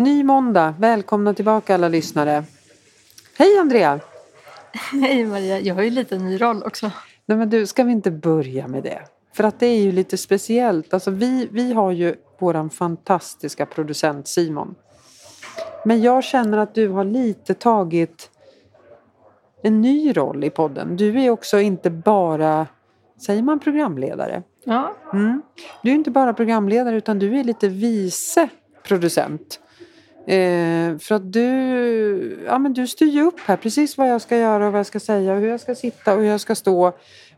Ny måndag, välkomna tillbaka alla lyssnare. Hej Andrea! Hej Maria, jag har ju lite ny roll också. Nej men du, ska vi inte börja med det? För att det är ju lite speciellt. Alltså vi, vi har ju våran fantastiska producent Simon. Men jag känner att du har lite tagit en ny roll i podden. Du är också inte bara, säger man programledare? Ja. Mm. Du är inte bara programledare utan du är lite vice producent. Eh, för att du, ja, men du styr ju upp här precis vad jag ska göra och vad jag ska säga och hur jag ska sitta och hur jag ska stå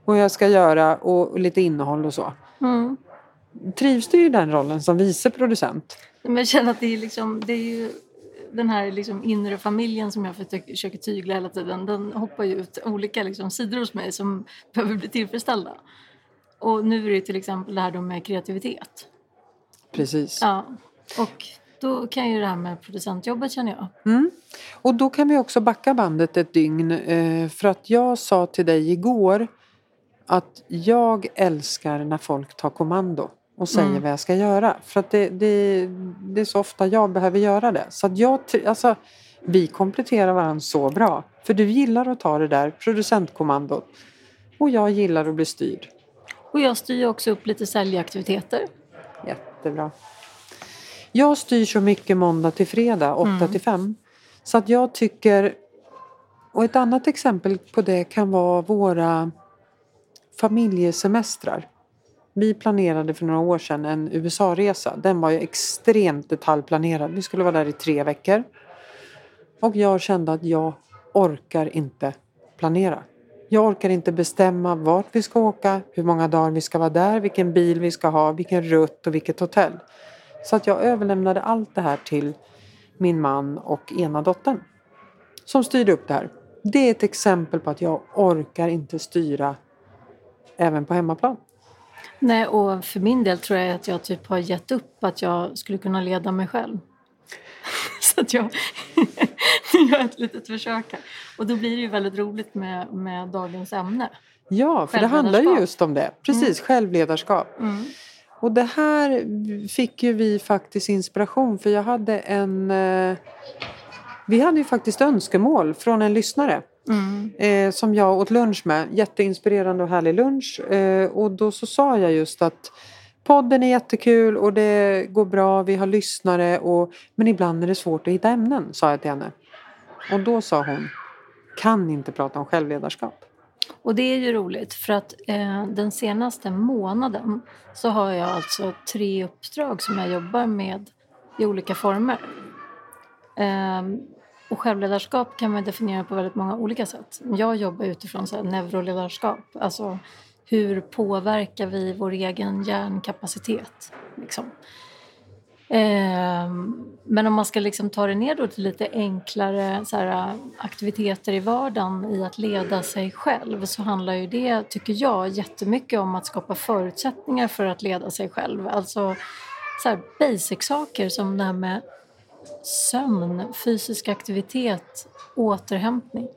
och hur jag ska göra och, och lite innehåll och så. Mm. Trivs du i den rollen som vice producent? Men jag känner att det är, liksom, det är ju den här liksom inre familjen som jag försöker tygla hela tiden. Den hoppar ju ut olika liksom sidor hos mig som behöver bli tillfredsställda. Och nu är det till exempel det här med kreativitet. Precis. Ja, och då kan ju det här med producentjobbet känner jag. Mm. Och då kan vi också backa bandet ett dygn. Eh, för att jag sa till dig igår att jag älskar när folk tar kommando och säger Mm. vad jag ska göra. För att det, det, det är så ofta jag behöver göra det. Så jag, alltså, vi kompletterar varandra så bra. För du gillar att ta det där producentkommandot. Och jag gillar att bli styrd. Och jag styr också upp lite säljaktiviteter. Jättebra. Jag styr så mycket måndag till fredag, 8 till 5. Så att jag tycker... Och ett annat exempel på det kan vara våra familjesemestrar. Vi planerade för några år sedan en USA-resa. Den var ju extremt detaljplanerad. Vi skulle vara där i tre veckor. Och jag kände att jag orkar inte planera. Jag orkar inte bestämma vart vi ska åka, hur många dagar vi ska vara där, vilken bil vi ska ha, vilken rutt och vilket hotell. Så att jag överlämnade allt det här till min man och ena dottern. Som styrde upp det här. Det är ett exempel på att jag orkar inte styra även på hemmaplan. Nej, och för min del tror jag att jag typ har gett upp att jag skulle kunna leda mig själv. Så att jag gör ett litet försök här. Och då blir det ju väldigt roligt med, med dagens ämne. Ja, för det handlar ju just om det. Precis, självledarskap. Mm. Och det här fick ju vi faktiskt inspiration för jag hade en... Eh, vi hade ju faktiskt önskemål från en lyssnare Mm. eh, som jag åt lunch med. Jätteinspirerande och härlig lunch. Eh, och då så sa jag just att podden är jättekul och det går bra, vi har lyssnare och, men ibland är det svårt att hitta ämnen, sa jag till henne. Och då sa hon, kan inte prata om självledarskap. Och det är ju roligt för att eh, den senaste månaden så har jag alltså tre uppdrag som jag jobbar med i olika former. Eh, och självledarskap kan man definiera på väldigt många olika sätt. Jag jobbar utifrån så här neuroledarskap, alltså hur påverkar vi vår egen hjärnkapacitet? Liksom. Ehm, men om man ska liksom ta det ner då till lite enklare så här, äh, aktiviteter i vardagen i att leda sig själv så handlar ju det, tycker jag, jättemycket om att skapa förutsättningar för att leda sig själv. Alltså så här, basic-saker som det här med sömn, fysisk aktivitet, återhämtning.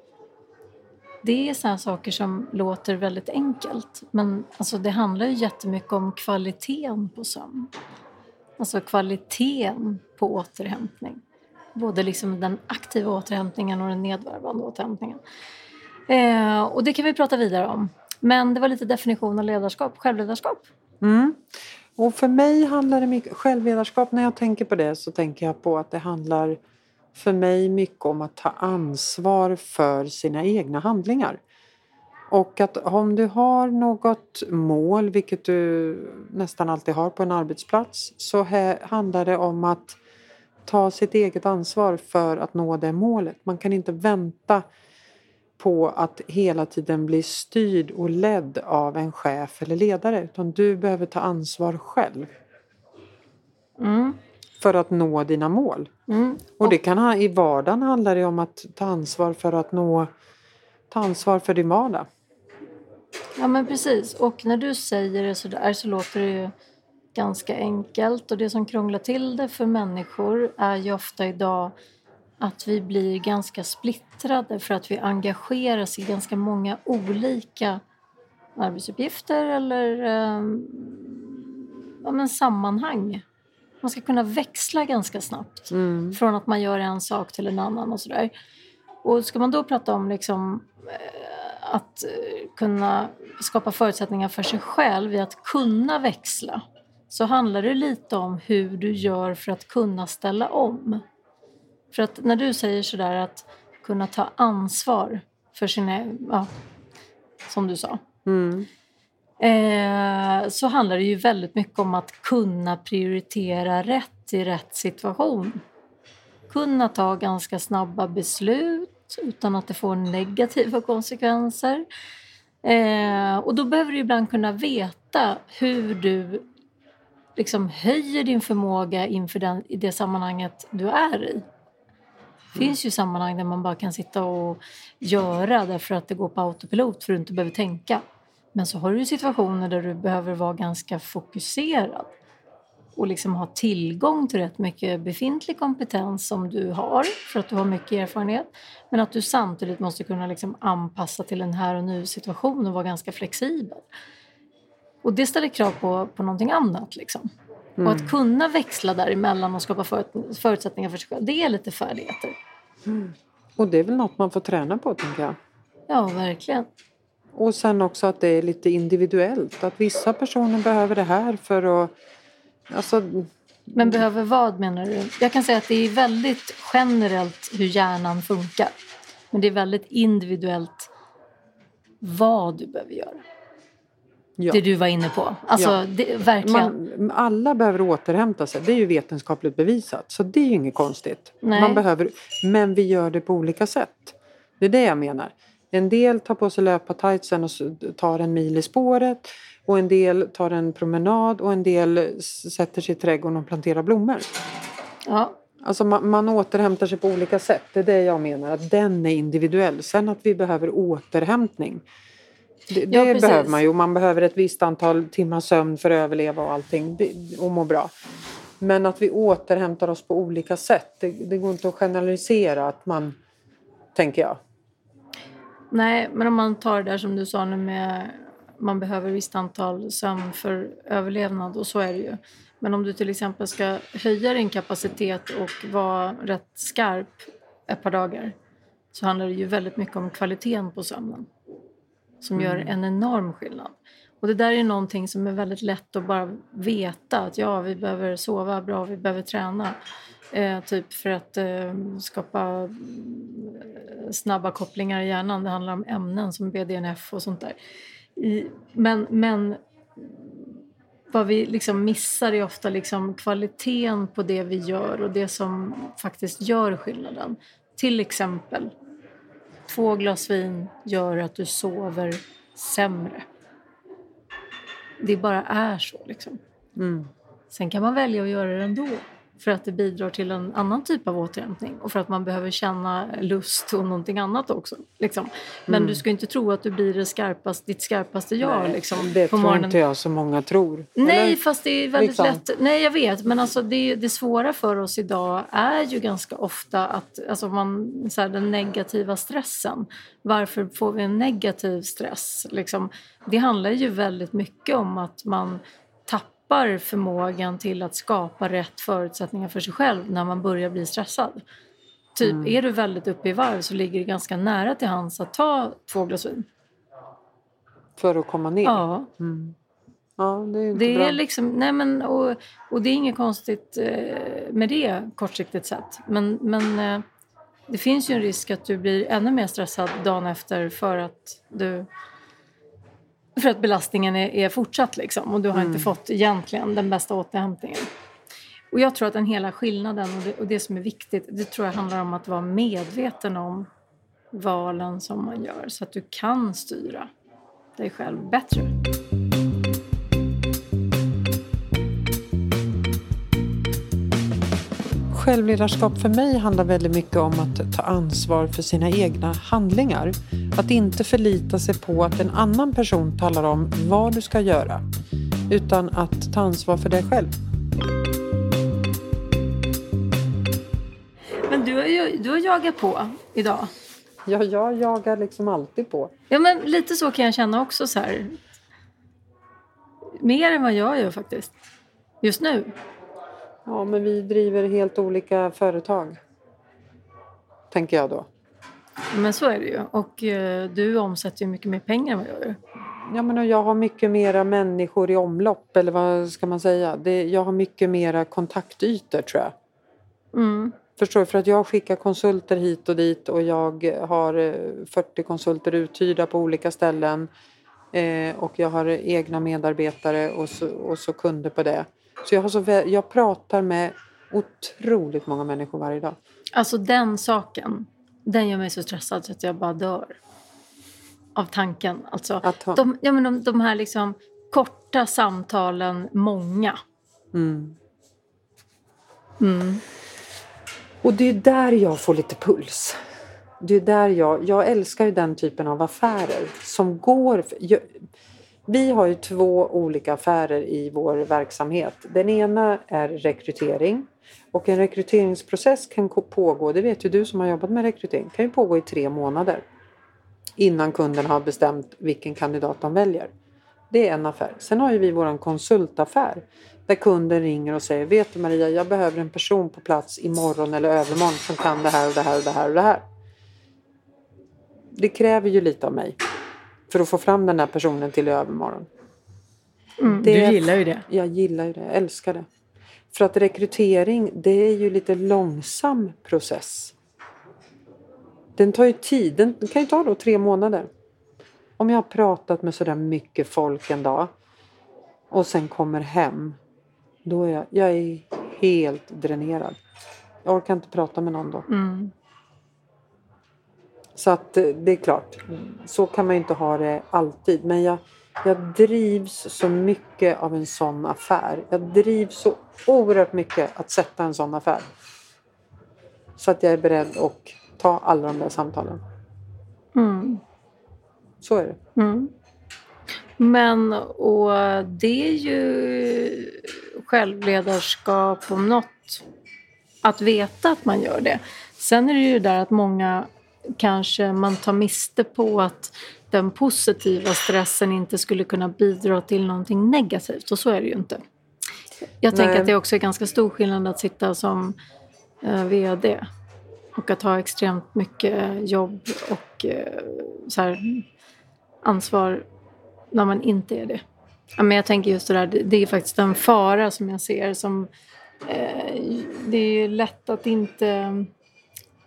Det är sådana saker som låter väldigt enkelt men alltså, det handlar ju jättemycket om kvaliteten på sömn. Alltså kvaliteten på återhämtning. Både liksom den aktiva återhämtningen och den nedvarvande återhämtningen. Eh, och det kan vi prata vidare om. Men det var lite definition av ledarskap, självledarskap. Mm. Och för mig handlar det mycket, självledarskap, när jag tänker på det så tänker jag på att det handlar för mig mycket om att ta ansvar för sina egna handlingar. Och att om du har något mål, vilket du nästan alltid har på en arbetsplats, så här handlar det om att ta sitt eget ansvar för att nå det målet. Man kan inte vänta på att hela tiden bli styrd och ledd av en chef eller ledare. Utan du behöver ta ansvar själv Mm. för att nå dina mål. Mm. Och det kan ha, i vardagen handlar det om att ta ansvar för att nå ta ansvar för din vardag. Ja men precis. Och när du säger det så där så låter det ju ganska enkelt. Och det som krånglar till det för människor är ju ofta idag att vi blir ganska splittrade för att vi engageras i ganska många olika arbetsuppgifter eller eh, ja, men sammanhang. man ska kunna växla ganska snabbt Mm. från att man gör en sak till en annan och sådär. Och ska man då prata om liksom, eh, att eh, kunna skapa förutsättningar för sig själv i att kunna växla så handlar det lite om hur du gör för att kunna ställa om. För att när du säger sådär att kunna ta ansvar för sina, ja, som du sa, Mm. eh, så handlar det ju väldigt mycket om att kunna prioritera rätt i rätt situation. Kunna ta ganska snabba beslut utan att det får negativa konsekvenser. Eh, och då behöver du ibland kunna veta hur du liksom höjer din förmåga inför den, i det sammanhanget du är i. Det finns ju sammanhang där man bara kan sitta och göra därför att det går på autopilot för att du inte behöver tänka. Men så har du ju situationer där du behöver vara ganska fokuserad och liksom ha tillgång till rätt mycket befintlig kompetens som du har för att du har mycket erfarenhet. Men att du samtidigt måste kunna liksom anpassa till en här och nu situation och vara ganska flexibel. Och det ställer krav på, på någonting annat. Liksom. Och att kunna växla däremellan och skapa för, förutsättningar för sig själv, det är lite färdigheter. Och det är väl något man får träna på tänker jag. Ja, verkligen. Och sen också att det är lite individuellt. Att vissa personer behöver det här för att... Alltså, Men behöver vad menar du? Jag kan säga att det är väldigt generellt hur hjärnan funkar. Men det är väldigt individuellt vad du behöver göra. ja. Det du var inne på. Alltså, Ja. det, verkligen. Man, alla behöver återhämta sig. Det är ju vetenskapligt bevisat. Så det är ju inget konstigt. Nej. Man behöver, men vi gör det på olika sätt. Det är det jag menar. En del tar på sig löpartightsen och tar en mil i spåret. Och en del tar en promenad och en del sätter sig i trädgården och planterar blommor. Ja, Alltså man, man återhämtar sig på olika sätt. Det är det jag menar. Att den är individuell. Sen att vi behöver återhämtning. Det, Ja, det precis. behöver man ju. Man behöver ett visst antal timmar sömn för att överleva och allting. Och må bra. Men att vi återhämtar oss på olika sätt. Det, det går inte att generalisera att man, tänker jag. nej, men om man tar det där som du sa nu med man behöver visst antal sömn för överlevnad och så är det ju. Men om du till exempel ska höja din kapacitet och vara rätt skarp ett par dagar så handlar det ju väldigt mycket om kvaliteten på sömnen som gör en enorm skillnad. Och det där är någonting som är väldigt lätt att bara veta att ja, vi behöver sova bra, vi behöver träna. Eh, typ för att eh, skapa eh, snabba kopplingar i hjärnan. Det handlar om ämnen som BDNF och sånt där. I, men, men vad vi liksom missar är ofta liksom kvaliteten på det vi gör och det som faktiskt gör skillnaden. Till exempel, två glas vin gör att du sover sämre. Det bara är så. Liksom. Mm. Sen kan man välja att göra det ändå för att det bidrar till en annan typ av återhämtning och för att man behöver känna lust och någonting annat också. Liksom. Men du ska inte tro att du blir det skarpaste, ditt skarpaste jag liksom, det på tror morgonen. inte jag så många tror. Nej, Eller? fast det är väldigt Liksom. lätt. Nej, jag vet. Men alltså det, det svåra för oss idag är ju ganska ofta att alltså man, så här, den negativa stressen. Varför får vi en negativ stress? Liksom, det handlar ju väldigt mycket om att man tappar förmågan till att skapa rätt förutsättningar för sig själv när man börjar bli stressad. Typ, Mm. är du väldigt uppe i varv så ligger det ganska nära till hands att ta två glas vin. För att komma ner. Ja, Mm. Ja, det är inte Det bra. är liksom, nej men, och, och det är inget konstigt eh, med det kortsiktigt sett. Men, men eh, det finns ju en risk att du blir ännu mer stressad dagen efter för att du för att belastningen är, är fortsatt liksom och du har inte fått egentligen den bästa återhämtningen. Och jag tror att den hela skillnaden och det, och det som är viktigt, det tror jag handlar om att vara medveten om valen som man gör så att du kan styra dig själv bättre. Självledarskap för mig handlar väldigt mycket om att ta ansvar för sina egna handlingar. Att inte förlita sig på att en annan person talar om vad du ska göra. Utan att ta ansvar för dig själv. Men du har ju du har jagat på idag. Ja, jag jagar liksom alltid på. Ja, men lite så kan jag känna också så här. Mer än vad jag gör faktiskt. Just nu. Ja, men vi driver helt olika företag. Tänker jag då. Men så är det ju. Och eh, du omsätter ju mycket mer pengar än vad jag gör. Ja, men jag har mycket mera människor i omlopp, eller vad ska man säga? Det, jag har mycket mera kontaktytor, tror jag. Mm. Förstår du? För att jag skickar konsulter hit och dit och jag har eh, 40 konsulter uthyrda på olika ställen. Eh, och jag har egna medarbetare och så, och så kunder på det. Så jag, har så, jag pratar med otroligt många människor varje dag. Alltså den saken, den gör mig så stressad så att jag bara dör. Av tanken. Alltså, ha, de, ja, men de, de här liksom korta samtalen, många. mm. Mm. Och det är där jag får lite puls. Det är där jag, jag älskar ju den typen av affärer som går... Jag, vi har ju två olika affärer i vår verksamhet. Den ena är rekrytering. Och en rekryteringsprocess kan pågå, det vet ju du som har jobbat med rekrytering, kan ju pågå i tre månader. Innan kunden har bestämt vilken kandidat de väljer. Det är en affär. Sen har ju vi vår konsultaffär. Där kunden ringer och säger, vet du Maria, jag behöver en person på plats imorgon eller övermorgon som kan det här och det här och det här och det här. Det kräver ju lite av mig. För att få fram den där personen till övermorgon. Mm. Det- Du gillar ju det. Jag gillar ju det, jag älskar det. För att rekrytering, det är ju lite långsam process. Den tar ju tid, den kan ju ta då tre månader. Om jag har pratat med sådär mycket folk en dag och sen kommer hem, då är jag, jag är helt dränerad. Jag orkar inte prata med någon då. Mm. Så att eh, det är klart, så kan man ju inte ha det alltid. Men jag, jag drivs så mycket av en sån affär. Jag drivs så oerhört mycket att sätta en sån affär. Så att jag är beredd att ta alla de där samtalen. Mm. Så är det. Mm. Men och det är ju självledarskap om något. Att veta att man gör det. Sen är det ju där att många kanske man tar miste på att den positiva stressen inte skulle kunna bidra till någonting negativt. Och så är det ju inte. Jag tänker Nej. att det också är ganska stor skillnad att sitta som eh, VD och att ha extremt mycket jobb och eh, så här, ansvar när man inte är det. Ja, men jag tänker just det där, det, är faktiskt en fara som jag ser som eh, det är lätt att inte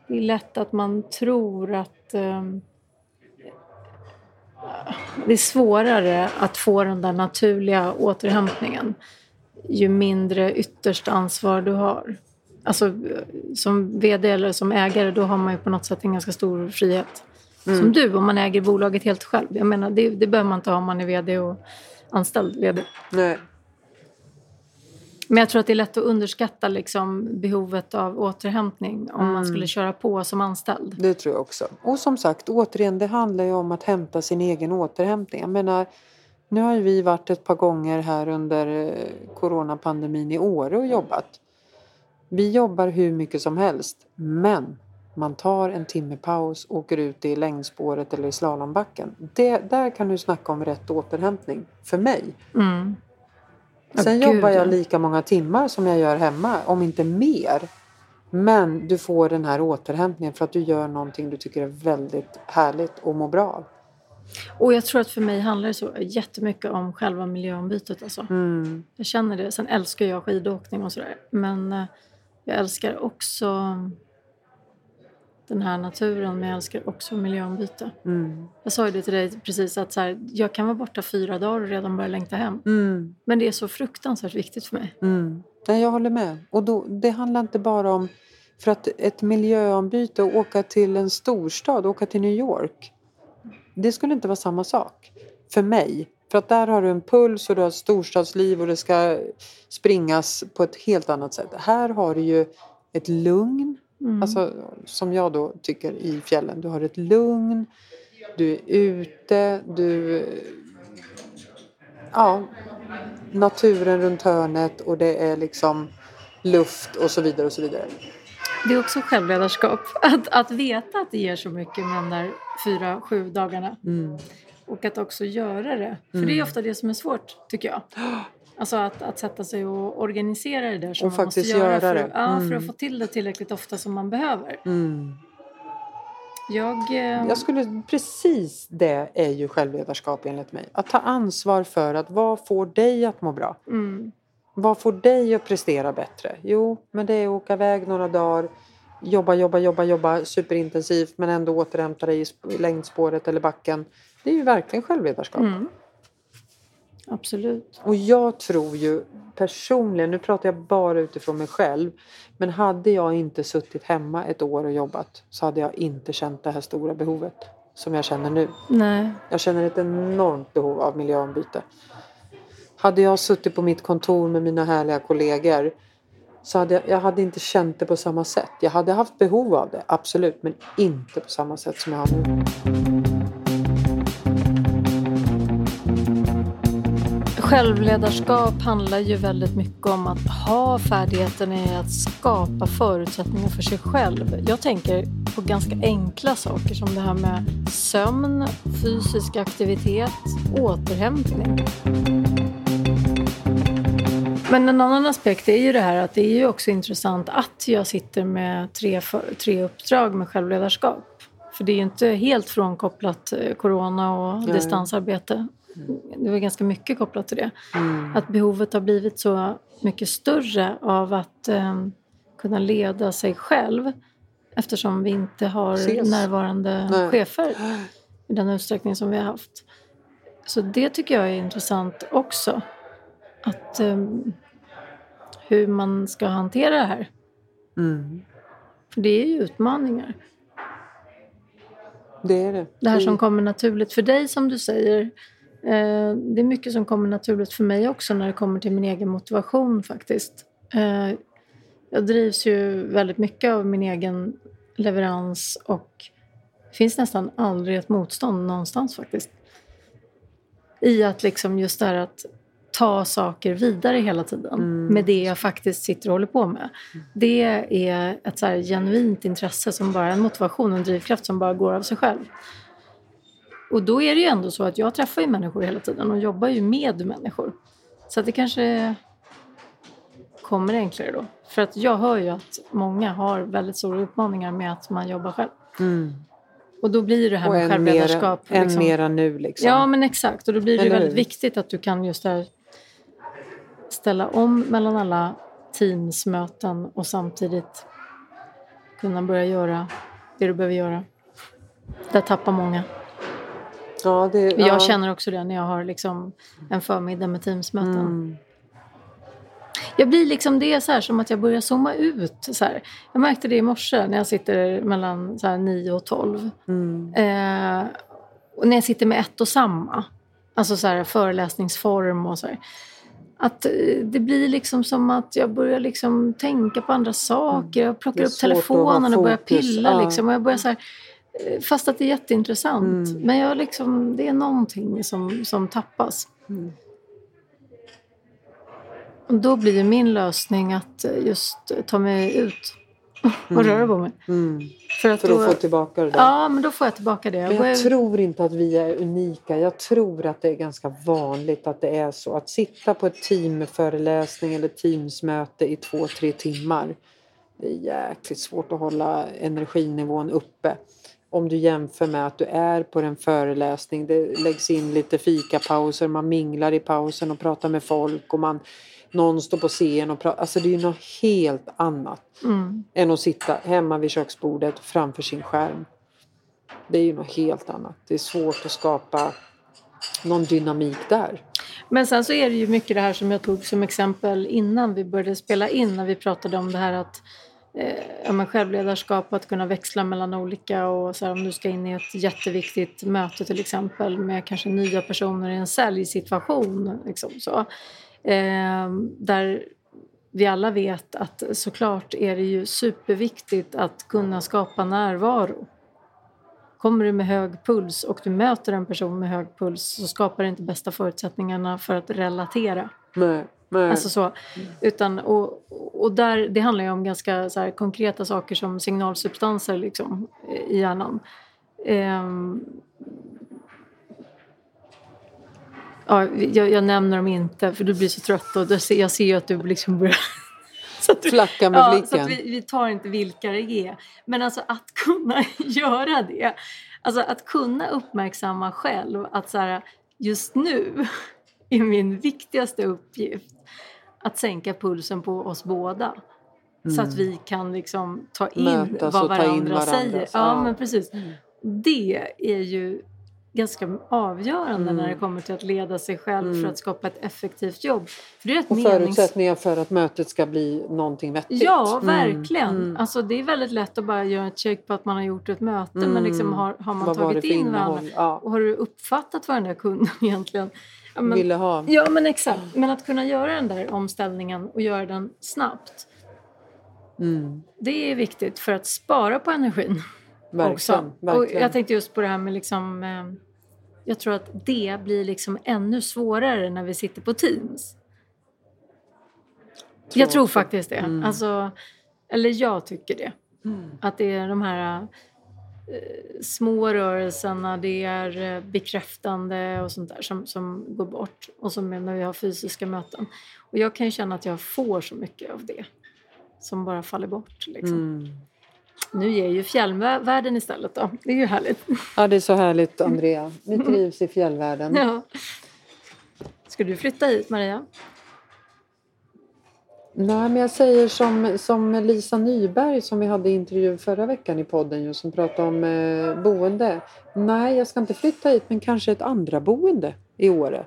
det är lätt att man tror att eh, det är svårare att få den där naturliga återhämtningen ju mindre ytterst ansvar du har. Alltså som vd eller som ägare då har man ju på något sätt en ganska stor frihet. Som du om man äger bolaget helt själv. Jag menar det, det behöver man inte ha om man är vd och anställd vd. Nej. Men jag tror att det är lätt att underskatta liksom, behovet av återhämtning om man skulle köra på som anställd. Det tror jag också. Och som sagt, återigen, det handlar ju om att hämta sin egen återhämtning. Jag menar, nu har vi varit ett par gånger här under eh, coronapandemin i Åre och jobbat. Vi jobbar hur mycket som helst, men man tar en timme paus, åker ut i längdspåret eller i slalombacken. Det, där kan du snacka om rätt återhämtning, för mig. Mm. Sen gud, jobbar jag ja. lika många timmar som jag gör hemma, om inte mer. Men du får den här återhämtningen för att du gör någonting du tycker är väldigt härligt och mår bra av. Och jag tror att för mig handlar det så jättemycket om själva miljöombytet. Alltså. Mm. Jag känner det. Sen älskar jag skidåkning och sådär. Men eh, jag älskar också den här naturen men jag älskar också miljöombyte. Mm. Jag sa ju det till dig precis att så här, jag kan vara borta fyra dagar och redan börja längta hem. Mm. Men det är så fruktansvärt viktigt för mig. Mm. Nej, jag håller med. Och då, det handlar inte bara om för att ett miljöombyte och åka till en storstad, åka till New York. Det skulle inte vara samma sak för mig. För att där har du en puls och du har storstadsliv och det ska springas på ett helt annat sätt. Här har du ju ett lugn, Mm. alltså, som jag då tycker i fjällen. Du har ett lugn, du är ute, du... Ja, naturen runt hörnet och det är liksom luft och så vidare och så vidare. Det är också självledarskap. Att, att veta att det ger så mycket med de där fyra, sju dagarna. Mm. Och att också göra det. För det är ofta det som är svårt, tycker jag. Alltså att, att sätta sig och organisera det där som Och man faktiskt måste göra, göra för, det. Ja, för Mm. att få till det tillräckligt ofta som man behöver. Mm. Jag, eh, Jag skulle, precis det är ju självledarskap enligt mig. Att ta ansvar för att vad får dig att må bra? mm, Vad får dig att prestera bättre? Jo, men det är att åka iväg några dagar, jobba, jobba, jobba, jobba superintensivt men ändå återhämta dig i längdspåret eller backen. Det är ju verkligen självledarskap. mm. Absolut. Och jag tror ju personligen, nu pratar jag bara utifrån mig själv, men hade jag inte suttit hemma ett år och jobbat så hade jag inte känt det här stora behovet som jag känner nu. Nej. Jag känner ett enormt behov av miljöombyte. Hade jag suttit på mitt kontor med mina härliga kollegor så hade jag, jag hade inte känt det på samma sätt. Jag hade haft behov av det, absolut, men inte på samma sätt som jag har nu. Självledarskap handlar ju väldigt mycket om att ha färdigheten i att skapa förutsättningar för sig själv. Jag tänker på ganska enkla saker som det här med sömn, fysisk aktivitet, återhämtning. Men en annan aspekt är ju det här att det är ju också intressant att jag sitter med tre, tre uppdrag med självledarskap. För det är ju inte helt frånkopplat eh, corona och Nej. distansarbete. Det var ganska mycket kopplat till det. Mm. Att behovet har blivit så mycket större av att eh, kunna leda sig själv eftersom vi inte har Ses. närvarande Nej. chefer i den utsträckning som vi har haft. Så det tycker jag är intressant också. Att ehm, hur man ska hantera det här. Mm. För det är ju utmaningar. Det är det. Det här som kommer naturligt för dig som du säger. Eh, det är mycket som kommer naturligt för mig också när det kommer till min egen motivation faktiskt. Eh, jag drivs ju väldigt mycket av min egen leverans och det finns nästan aldrig ett motstånd någonstans faktiskt. I att liksom just det här att ta saker vidare hela tiden Mm. med det jag faktiskt sitter och håller på med. Det är ett så här genuint intresse som bara en motivation och en drivkraft som bara går av sig själv. Och då är det ju ändå så att jag träffar ju människor hela tiden och jobbar ju med människor. Så att det kanske kommer enklare då. För att jag hör ju att många har väldigt stora utmaningar med att man jobbar själv. Mm. Och då blir det här Och med än självledarskap. mera, än liksom- mera nu liksom. Ja, men exakt. Och då blir det väldigt viktigt att du kan just där ställa om mellan alla teamsmöten och samtidigt kunna börja göra det du behöver göra. Där tappar många. Ja, det, Jag ja. känner också det när jag har liksom en förmiddag med teamsmöten. Mm. Jag blir liksom, det så här som att jag börjar zooma ut. Så här. Jag märkte det i morse när jag sitter mellan så här 9 och 12. Mm. Eh, och när jag sitter med ett och samma, alltså så här föreläsningsform och så här, att eh, det blir liksom som att jag börjar liksom tänka på andra saker. Jag plockar upp telefonen och börjar pilla. Liksom, och jag börjar så här, fast att det är jätteintressant. Mm. Men jag liksom, det är någonting som, som tappas. Mm. Och då blir min lösning att eh, just ta mig ut och Mm. röra på mig. Mm. För att, För då, få tillbaka det där. Ja, men då får jag tillbaka det. Men jag ut- tror inte att vi är unika. Jag tror att det är ganska vanligt att det är så. Att sitta på ett teamföreläsning eller teamsmöte i två, tre timmar. Det är jäkligt svårt att hålla energinivån uppe. Om du jämför med att du är på en föreläsning. Det läggs in lite fikapauser. Man minglar i pausen och pratar med folk. Och man, någon står på scen och pratar. Alltså det är något helt annat Mm. än att sitta hemma vid köksbordet framför sin skärm. Det är ju något helt annat. Det är svårt att skapa någon dynamik där. Men sen så är det ju mycket det här som jag tog som exempel innan vi började spela in när vi pratade om det här att eh, ja, men självledarskap och att kunna växla mellan olika och så här, om du ska in i ett jätteviktigt möte till exempel med kanske nya personer i en säljsituation. Liksom, så. Eh, där vi alla vet att såklart är det ju superviktigt att kunna skapa närvaro. Kommer du med hög puls och du möter en person med hög puls så skapar det inte bästa förutsättningarna för att relatera. Nej, nej. Alltså så, utan, och, och där, det handlar ju om ganska så här, konkreta saker som signalsubstanser liksom, i hjärnan. Ehm, Ja, jag, jag nämner dem inte för du blir så trött och jag ser, ju att du liksom börjar så att du, Flacka med ja, blicken. Så att vi, vi tar inte vilka det är. Men alltså att kunna göra det. Alltså att kunna uppmärksamma själv att så här, just nu är min viktigaste uppgift att sänka pulsen på oss båda. Mm. Så att mm. vi kan liksom ta in Mötas vad varandra, in säger. Ja, ja, men precis. Mm. Det är ju ganska avgörande mm. när det mm. kommer till att leda sig själv för att skapa ett effektivt jobb. För det är ett och menings... förutsättningar för att mötet ska bli någonting vettigt. Ja, verkligen. Mm. Alltså, det är väldigt lätt att bara göra ett check på att man har gjort ett möte men liksom har, har man Vad tagit in varandra? Ja. Och har du uppfattat vad den där kunden egentligen ja, men, ville ha? Ja, men exakt. Men att kunna göra den där omställningen och göra den snabbt Mm. Det är viktigt för att spara på energin. Verkligen, också. Verkligen. Och jag tänkte just på det här med liksom, eh, jag tror att det blir liksom ännu svårare när vi sitter på Teams. Tror jag tror också. faktiskt det. Mm. Alltså, eller jag tycker det. Mm. Att det är de här små rörelserna, det är eh, bekräftande och sånt där som, som går bort. Och som när vi har fysiska möten. Och jag kan känna att jag får så mycket av det som bara faller bort. Liksom. Mm. Nu ger ju fjällvärlden istället då. Det är ju härligt. Ja, det är så härligt Andrea. Vi trivs i fjällvärlden. Ja. Ska du flytta hit Maria? Nej, men jag säger som, som Lisa Nyberg som vi hade intervju förra veckan i podden just, som pratade om eh, boende. Nej, jag ska inte flytta hit men kanske ett andra boende i Åre.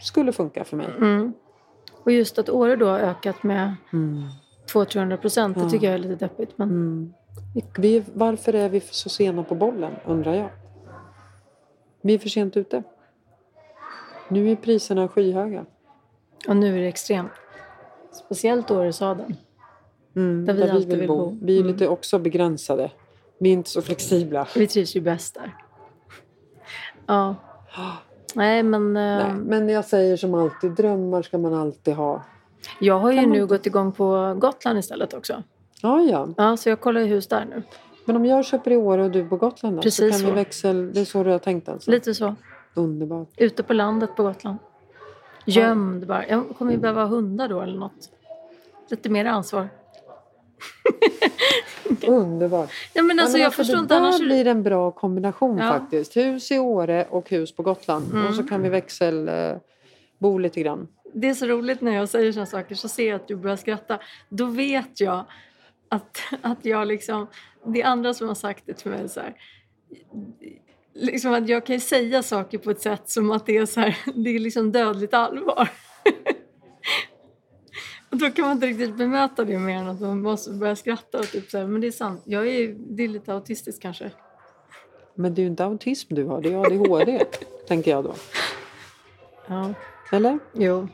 Skulle funka för mig. Mm. Och just att Åre då har ökat med mm. 200-300 procent, det tycker jag är lite deppigt. Men... Mm. Vi, varför är vi så sena på bollen, undrar jag. Vi är för sent ute. Nu är priserna skyhöga. Och nu är det extremt. Speciellt Åresaden. Mm, där vi där alltid vill, vill bo. bo. Vi är mm. lite också begränsade. Vi är inte så flexibla. Vi trivs ju bäst där. Ja. Nej, men... Nej, eh, men jag säger som alltid, drömmar ska man alltid ha. Jag har ju nu inte... gått igång på Gotland istället också. Ja, ja. Ja, så jag kollar hus där nu. Men om jag köper i Åre och du på Gotland då? Precis så kan vi växel... Det är så du har tänkt alltså? Lite så. Underbart. Ute på landet på Gotland. Gömd bara. Jag kommer ju behöva hundar då eller något. Lite mer ansvar. Underbart. Ja, men alltså, men jag alltså, förstår inte annars... Det blir en bra kombination ja. faktiskt. Hus i Åre och hus på Gotland. Mm. Och så kan vi växelbo lite grann. Det är så roligt när jag säger sådana saker så ser jag att du börjar skratta. Då vet jag att, att jag liksom... Det är andra som har sagt det till mig så här. Liksom att jag kan säga saker på ett sätt som att det är så här, det är liksom dödligt allvar. Och då kan man inte riktigt bemöta det mer än att man måste börja skratta. Och typ så här, men det är sant, jag är, det är lite autistisk kanske. Men det är ju inte autism du har, det är ADHD, tänker jag då. Ja. Eller? Jo.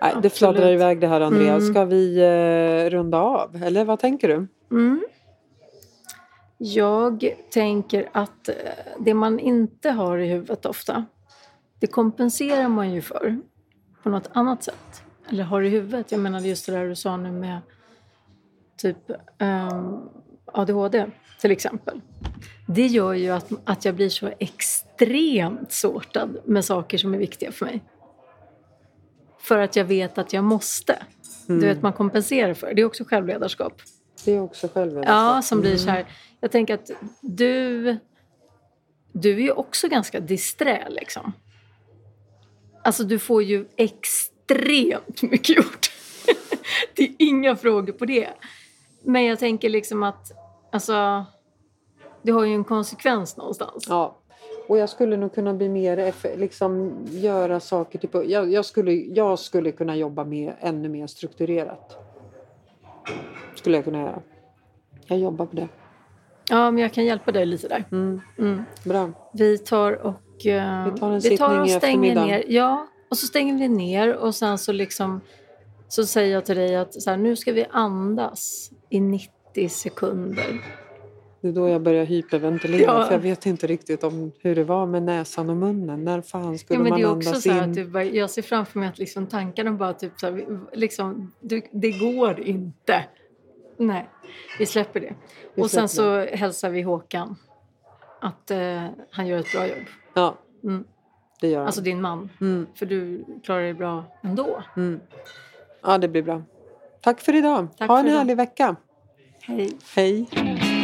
Nej, det fladdrar iväg det här Andrea. Mm. Ska vi eh, runda av? Eller vad tänker du? Mm. Jag tänker att eh, det man inte har i huvudet ofta, det kompenserar man ju för på något annat sätt eller har i huvudet. Jag menar just det där du sa nu med typ um, ehm, ADHD till exempel. Det gör ju att, att jag blir så extremt sortad med saker som är viktiga för mig. För att jag vet att jag måste. Mm. Du vet, man kompenserar för det. är också självledarskap. Det är också självledarskap. Ja, som blir så här. Jag tänker att du, du är ju också ganska disträ liksom. Alltså du får ju extremt extremt mycket gjort. det är inga frågor på det. Men jag tänker liksom att alltså, det har ju en konsekvens någonstans. Ja. Och jag skulle nog kunna bli mer, liksom göra saker, typ, jag, jag, skulle, jag skulle kunna jobba med ännu mer strukturerat. Skulle jag kunna göra. Jag jobbar på det. Ja, men jag kan hjälpa dig lite där. Mm. Mm. Bra. Vi tar och, uh, vi tar en vi tar och stänger ner. Ja, och så stänger vi ner och sen så liksom så säger jag till dig att så här, nu ska vi andas i 90 sekunder. Det är då jag börjar hyperventilera ja. för jag vet inte riktigt om hur det var med näsan och munnen. När fan skulle ja, men man andas? Det är också så in? Typ, jag ser framför mig att liksom tankarna bara typ så här, liksom, det går inte. Nej, vi vi det. Vi och sen så hälsar vi Håkan att uh, han gör ett bra jobb. Ja, Mm. Det gör han. Alltså din man. Mm. För du klarar dig bra ändå. Mm. Ja, det blir bra. Tack för idag. Tack ha en för idag. härlig vecka. Hej. Hej.